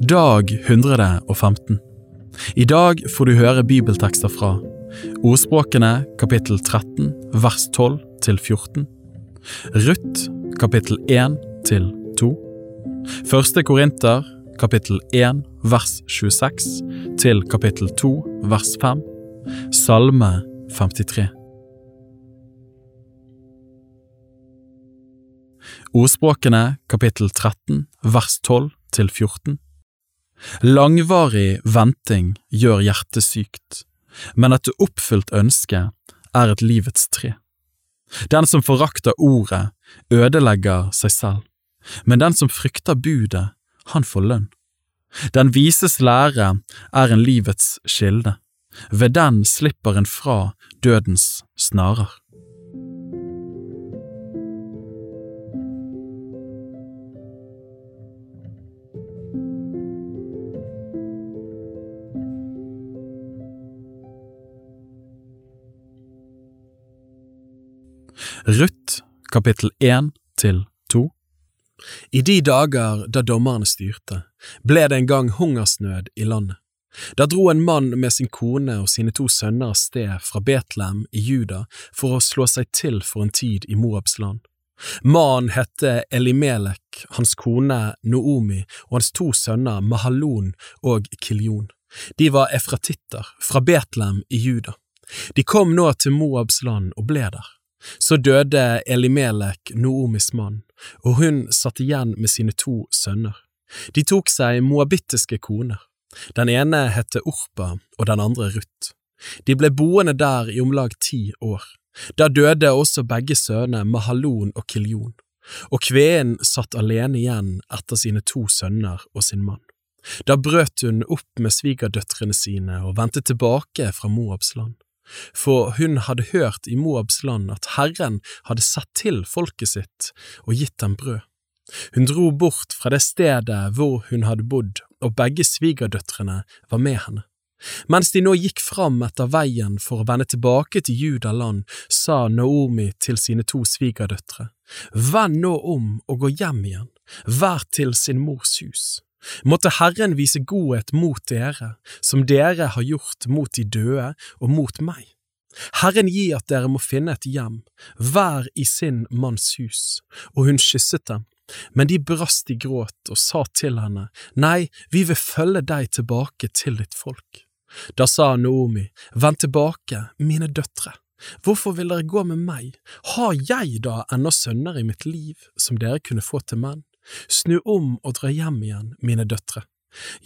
Dag 115 I dag får du høre bibeltekster fra Ordspråkene kapittel 13 vers 12 til 14 Ruth kapittel 1 til 2 Første Korinter kapittel 1 vers 26 til kapittel 2 vers 5 Salme 53 Ordspråkene kapittel 13 vers 12 til 14 Langvarig venting gjør hjertet sykt, men et oppfylt ønske er et livets tre. Den som forakter ordet, ødelegger seg selv, men den som frykter budet, han får lønn. Den vises lære er en livets kilde, ved den slipper en fra dødens snarer. Kapittel 1 til 2 I de dager da dommerne styrte, ble det en gang hungersnød i landet. Da dro en mann med sin kone og sine to sønner av sted fra Betlehem i Juda for å slå seg til for en tid i Moabs land. Mannen hette Elimelek, hans kone Noomi og hans to sønner Mahalon og Kiljon. De var efratitter fra Betlehem i Juda. De kom nå til Moabs land og ble der. Så døde Elimelek, Noomis mann, og hun satt igjen med sine to sønner. De tok seg moabittiske koner. Den ene hette Orpa og den andre Ruth. De ble boende der i om lag ti år. Da døde også begge sønnene Mahalon og Kiljon, og kveen satt alene igjen etter sine to sønner og sin mann. Da brøt hun opp med svigerdøtrene sine og vendte tilbake fra Moabs land for hun hadde hørt i Moabs land at Herren hadde sett til folket sitt og gitt dem brød. Hun dro bort fra det stedet hvor hun hadde bodd, og begge svigerdøtrene var med henne. Mens de nå gikk fram etter veien for å vende tilbake til Judaland, sa Naomi til sine to svigerdøtre, Vend nå om og gå hjem igjen, hver til sin mors hus. Måtte Herren vise godhet mot dere, som dere har gjort mot de døde og mot meg. Herren gi at dere må finne et hjem, hver i sin manns hus, og hun kysset dem. Men de brast i gråt og sa til henne, Nei, vi vil følge deg tilbake til ditt folk. Da sa Naomi, Vend tilbake, mine døtre. Hvorfor vil dere gå med meg, har jeg da ennå sønner i mitt liv som dere kunne få til menn? Snu om og dra hjem igjen, mine døtre.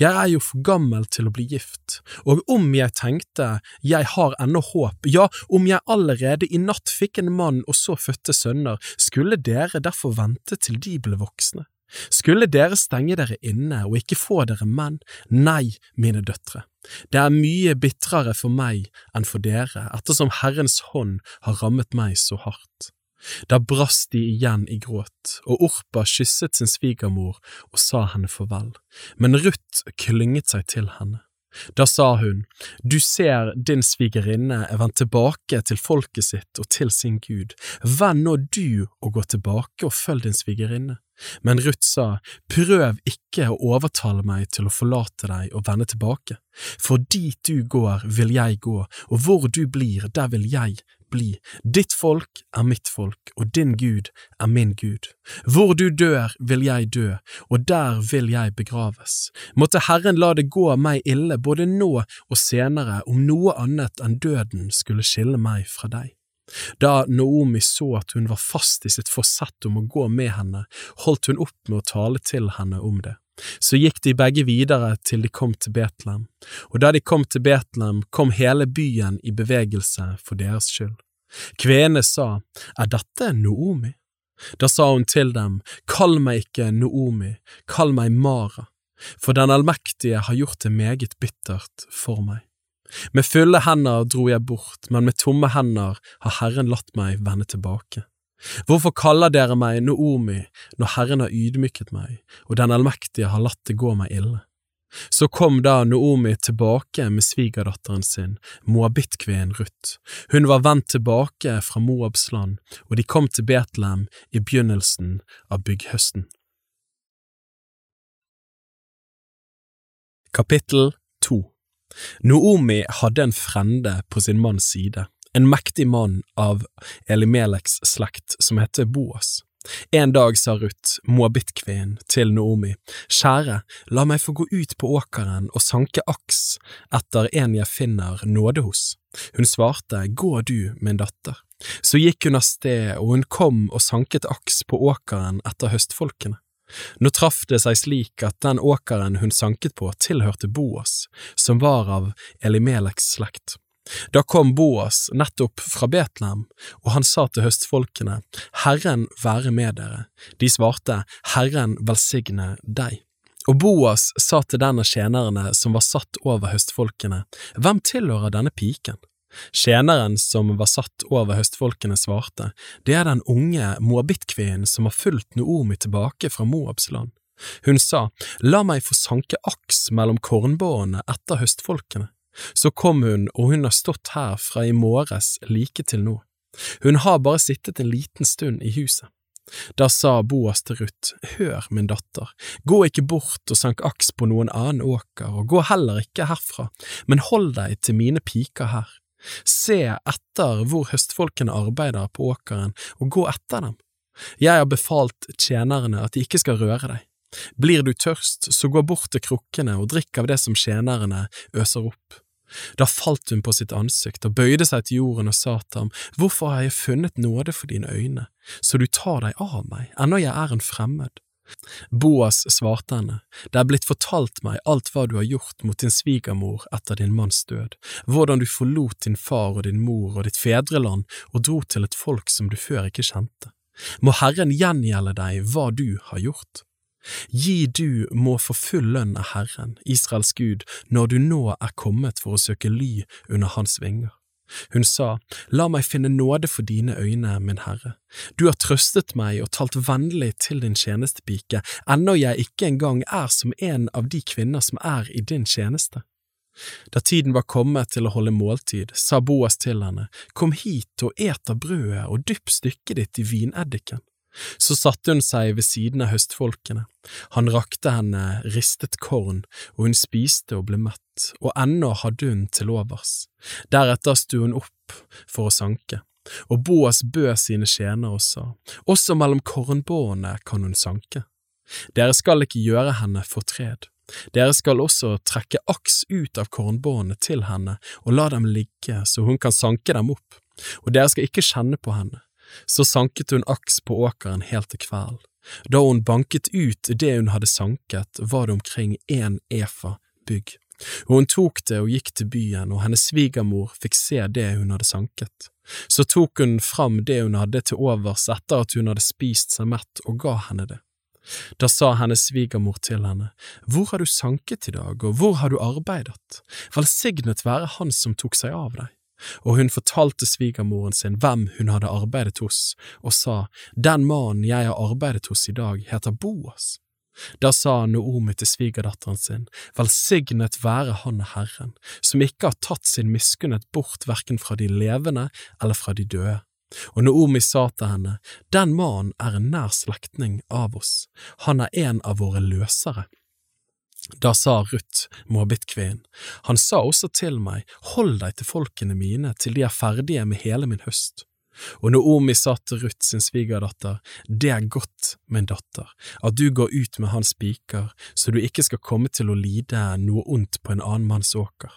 Jeg er jo for gammel til å bli gift, og om jeg tenkte jeg har ennå håp, ja, om jeg allerede i natt fikk en mann og så fødte sønner, skulle dere derfor vente til de ble voksne? Skulle dere stenge dere inne og ikke få dere menn? Nei, mine døtre, det er mye bitrere for meg enn for dere, ettersom Herrens hånd har rammet meg så hardt. Da brast de igjen i gråt, og Orpa kysset sin svigermor og sa henne farvel, men Ruth klynget seg til henne. Da sa hun, Du ser din svigerinne er vendt tilbake til folket sitt og til sin Gud, vend nå du å gå tilbake og følg din svigerinne. Men Ruth sa, Prøv ikke å overtale meg til å forlate deg og vende tilbake, for dit du går vil jeg gå, og hvor du blir, der vil jeg bli. Ditt folk er mitt folk, og din Gud er min Gud. Hvor du dør, vil jeg dø, og der vil jeg begraves. Måtte Herren la det gå meg ille både nå og senere om noe annet enn døden skulle skille meg fra deg. Da Naomi så at hun var fast i sitt forsett om å gå med henne, holdt hun opp med å tale til henne om det. Så gikk de begge videre til de kom til Betlehem, og da de kom til Betlehem, kom hele byen i bevegelse for deres skyld. Kvene sa, Er dette Noomi? Da sa hun til dem, Kall meg ikke Noomi, kall meg Mara, for Den allmektige har gjort det meget bittert for meg. Med fulle hender dro jeg bort, men med tomme hender har Herren latt meg vende tilbake. Hvorfor kaller dere meg Noomi når Herren har ydmyket meg, og Den allmektige har latt det gå meg ille? Så kom da Noomi tilbake med svigerdatteren sin, moabittkvinnen Ruth. Hun var vendt tilbake fra Moabs land, og de kom til Betlehem i begynnelsen av bygghøsten. Kapittel 2 Noomi hadde en frende på sin manns side, en mektig mann av Elimeleks slekt som heter Boas. En dag sa Ruth, moabittkvinnen, til Noomi, Kjære, la meg få gå ut på åkeren og sanke aks etter en jeg finner nåde hos. Hun svarte, Gå du, min datter. Så gikk hun av sted, og hun kom og sanket aks på åkeren etter høstfolkene. Nå traff det seg slik at den åkeren hun sanket på, tilhørte Boas, som var av Elimeleks slekt. Da kom Boas nettopp fra Betlehem, og han sa til høstfolkene, Herren være med dere. De svarte, Herren velsigne deg. Og Boas sa til den av tjenerne som var satt over høstfolkene, Hvem tilhører denne piken? Tjeneren som var satt over høstfolkene svarte, det er den unge moabittkvinnen som har fulgt Noomi tilbake fra Moabs land. Hun sa, la meg få sanke aks mellom kornbårene etter høstfolkene. Så kom hun, og hun har stått her fra i morges like til nå. Hun har bare sittet en liten stund i huset. Da sa Boas til Ruth, Hør, min datter, gå ikke bort og sank aks på noen annen åker, og gå heller ikke herfra, men hold deg til mine piker her. Se etter hvor høstfolkene arbeider på åkeren, og gå etter dem. Jeg har befalt tjenerne at de ikke skal røre deg. Blir du tørst, så gå bort til krukkene og drikk av det som tjenerne øser opp. Da falt hun på sitt ansikt og bøyde seg til jorden og sa til ham, Hvorfor har jeg funnet nåde for dine øyne, så du tar deg av meg, ennå jeg er en fremmed? Boas svarte henne, Det er blitt fortalt meg alt hva du har gjort mot din svigermor etter din manns død, hvordan du forlot din far og din mor og ditt fedreland og dro til et folk som du før ikke kjente. Må Herren gjengjelde deg hva du har gjort. Gi du må få full lønn av Herren, Israels Gud, når du nå er kommet for å søke ly under hans vinger. Hun sa, La meg finne nåde for dine øyne, min Herre. Du har trøstet meg og talt vennlig til din tjenestepike, ennå jeg ikke engang er som en av de kvinner som er i din tjeneste. Da tiden var kommet til å holde måltid, sa Boas til henne, Kom hit og et av brødet og dypp stykket ditt i vineddiken. Så satte hun seg ved siden av høstfolkene. Han rakte henne ristet korn, og hun spiste og ble mett, og ennå hadde hun til overs. Deretter sto hun opp for å sanke, og Boas bød sine tjenere og sa, også mellom kornbårene kan hun sanke. Dere skal ikke gjøre henne fortred. Dere skal også trekke aks ut av kornbårene til henne og la dem ligge så hun kan sanke dem opp, og dere skal ikke kjenne på henne så sanket hun aks på åkeren helt til kvelden. Da hun banket ut det hun hadde sanket, var det omkring én efa bygg. Og hun tok det og gikk til byen, og hennes svigermor fikk se det hun hadde sanket. Så tok hun fram det hun hadde til overs etter at hun hadde spist seg mett, og ga henne det. Da sa hennes svigermor til henne, Hvor har du sanket i dag, og hvor har du arbeidet? Velsignet være Han som tok seg av deg og hun fortalte svigermoren sin hvem hun hadde arbeidet hos, og sa, Den mannen jeg har arbeidet hos i dag, heter Boas. Da sa Noomi til svigerdatteren sin, Velsignet være Han Herren, som ikke har tatt sin miskunnhet bort hverken fra de levende eller fra de døde. Og Noomi sa til henne, Den mannen er en nær slektning av oss, han er en av våre løsere. Da sa Ruth, moabittkvinnen, han sa også til meg, hold deg til folkene mine til de er ferdige med hele min høst. Og Noomi sa til Ruth sin svigerdatter, det er godt, min datter, at du går ut med hans spiker, så du ikke skal komme til å lide noe ondt på en annen manns åker.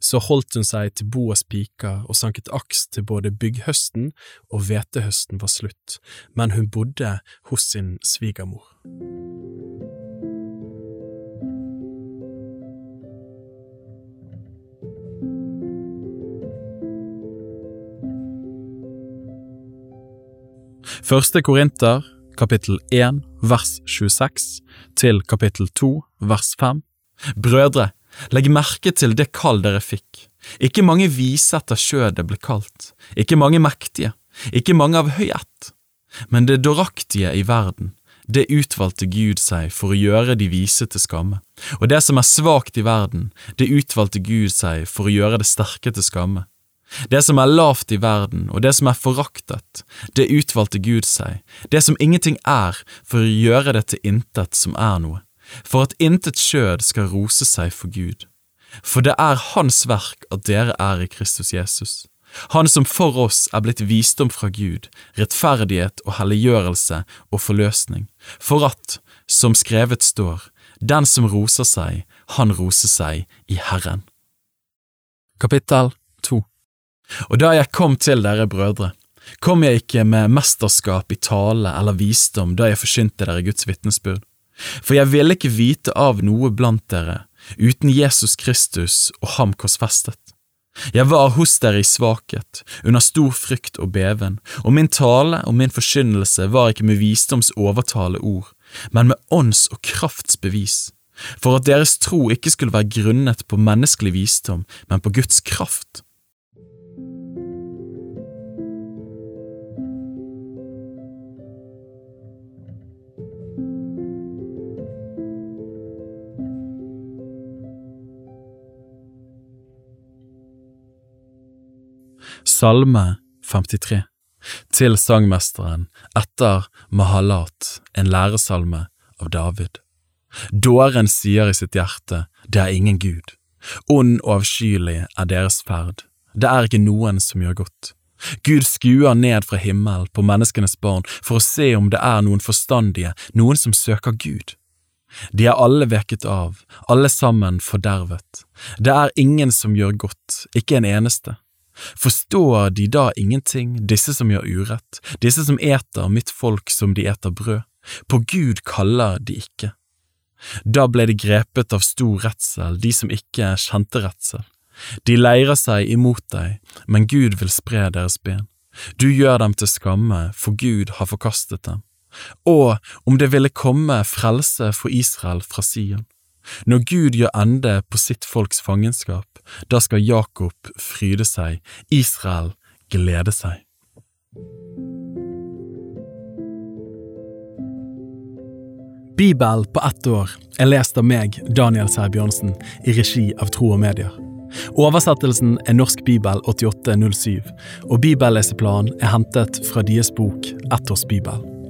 Så holdt hun seg til Boas piker og sanket aks til både bygghøsten og hvetehøsten var slutt, men hun bodde hos sin svigermor. Første Korinter, kapittel 1, vers 26, til kapittel 2, vers 5. Brødre, legg merke til det kall dere fikk. Ikke mange vise etter skjødet ble kalt, ikke mange mektige, ikke mange av høy ett. Men det dåraktige i verden, det utvalgte Gud seg for å gjøre de vise til skamme, og det som er svakt i verden, det utvalgte Gud seg for å gjøre det sterke til skamme. Det som er lavt i verden, og det som er foraktet, det utvalgte Gud seg, det som ingenting er, for å gjøre det til intet som er noe, for at intet skjød skal rose seg for Gud. For det er Hans verk at dere er i Kristus Jesus. Han som for oss er blitt visdom fra Gud, rettferdighet og helliggjørelse og forløsning, for at, som skrevet står, den som roser seg, han roser seg i Herren. Kapittel 2 Og da jeg kom til dere brødre, kom jeg ikke med mesterskap i tale eller visdom da jeg forkynte dere Guds vitnesbyrd. For jeg ville ikke vite av noe blant dere uten Jesus Kristus og ham korsfestet. Jeg var hos dere i svakhet, under stor frykt og beven, og min tale og min forkynnelse var ikke med visdoms overtale ord, men med ånds og krafts bevis, for at deres tro ikke skulle være grunnet på menneskelig visdom, men på Guds kraft. Salme 53 Til sangmesteren etter Mahalat, en læresalme av David. Dåren sier i sitt hjerte, det er ingen Gud. Ond og avskyelig er deres ferd, det er ikke noen som gjør godt. Gud skuer ned fra himmelen på menneskenes barn for å se om det er noen forstandige, noen som søker Gud. De er alle veket av, alle sammen fordervet. Det er ingen som gjør godt, ikke en eneste. Forstår de da ingenting, disse som gjør urett, disse som eter mitt folk som de eter brød? På Gud kaller de ikke. Da ble de grepet av stor redsel, de som ikke kjente redsel. De leirer seg imot deg, men Gud vil spre deres ben. Du gjør dem til skamme, for Gud har forkastet dem. Og om det ville komme frelse for Israel fra Sion. Når Gud gjør ende på sitt folks fangenskap, da skal Jakob fryde seg, Israel glede seg. Bibel på ett år er lest av meg, Daniel Sæbjørnsen, i regi av Tro og Medier. Oversettelsen er Norsk bibel 8807, og bibelleseplanen er hentet fra deres bok Ett års bibel.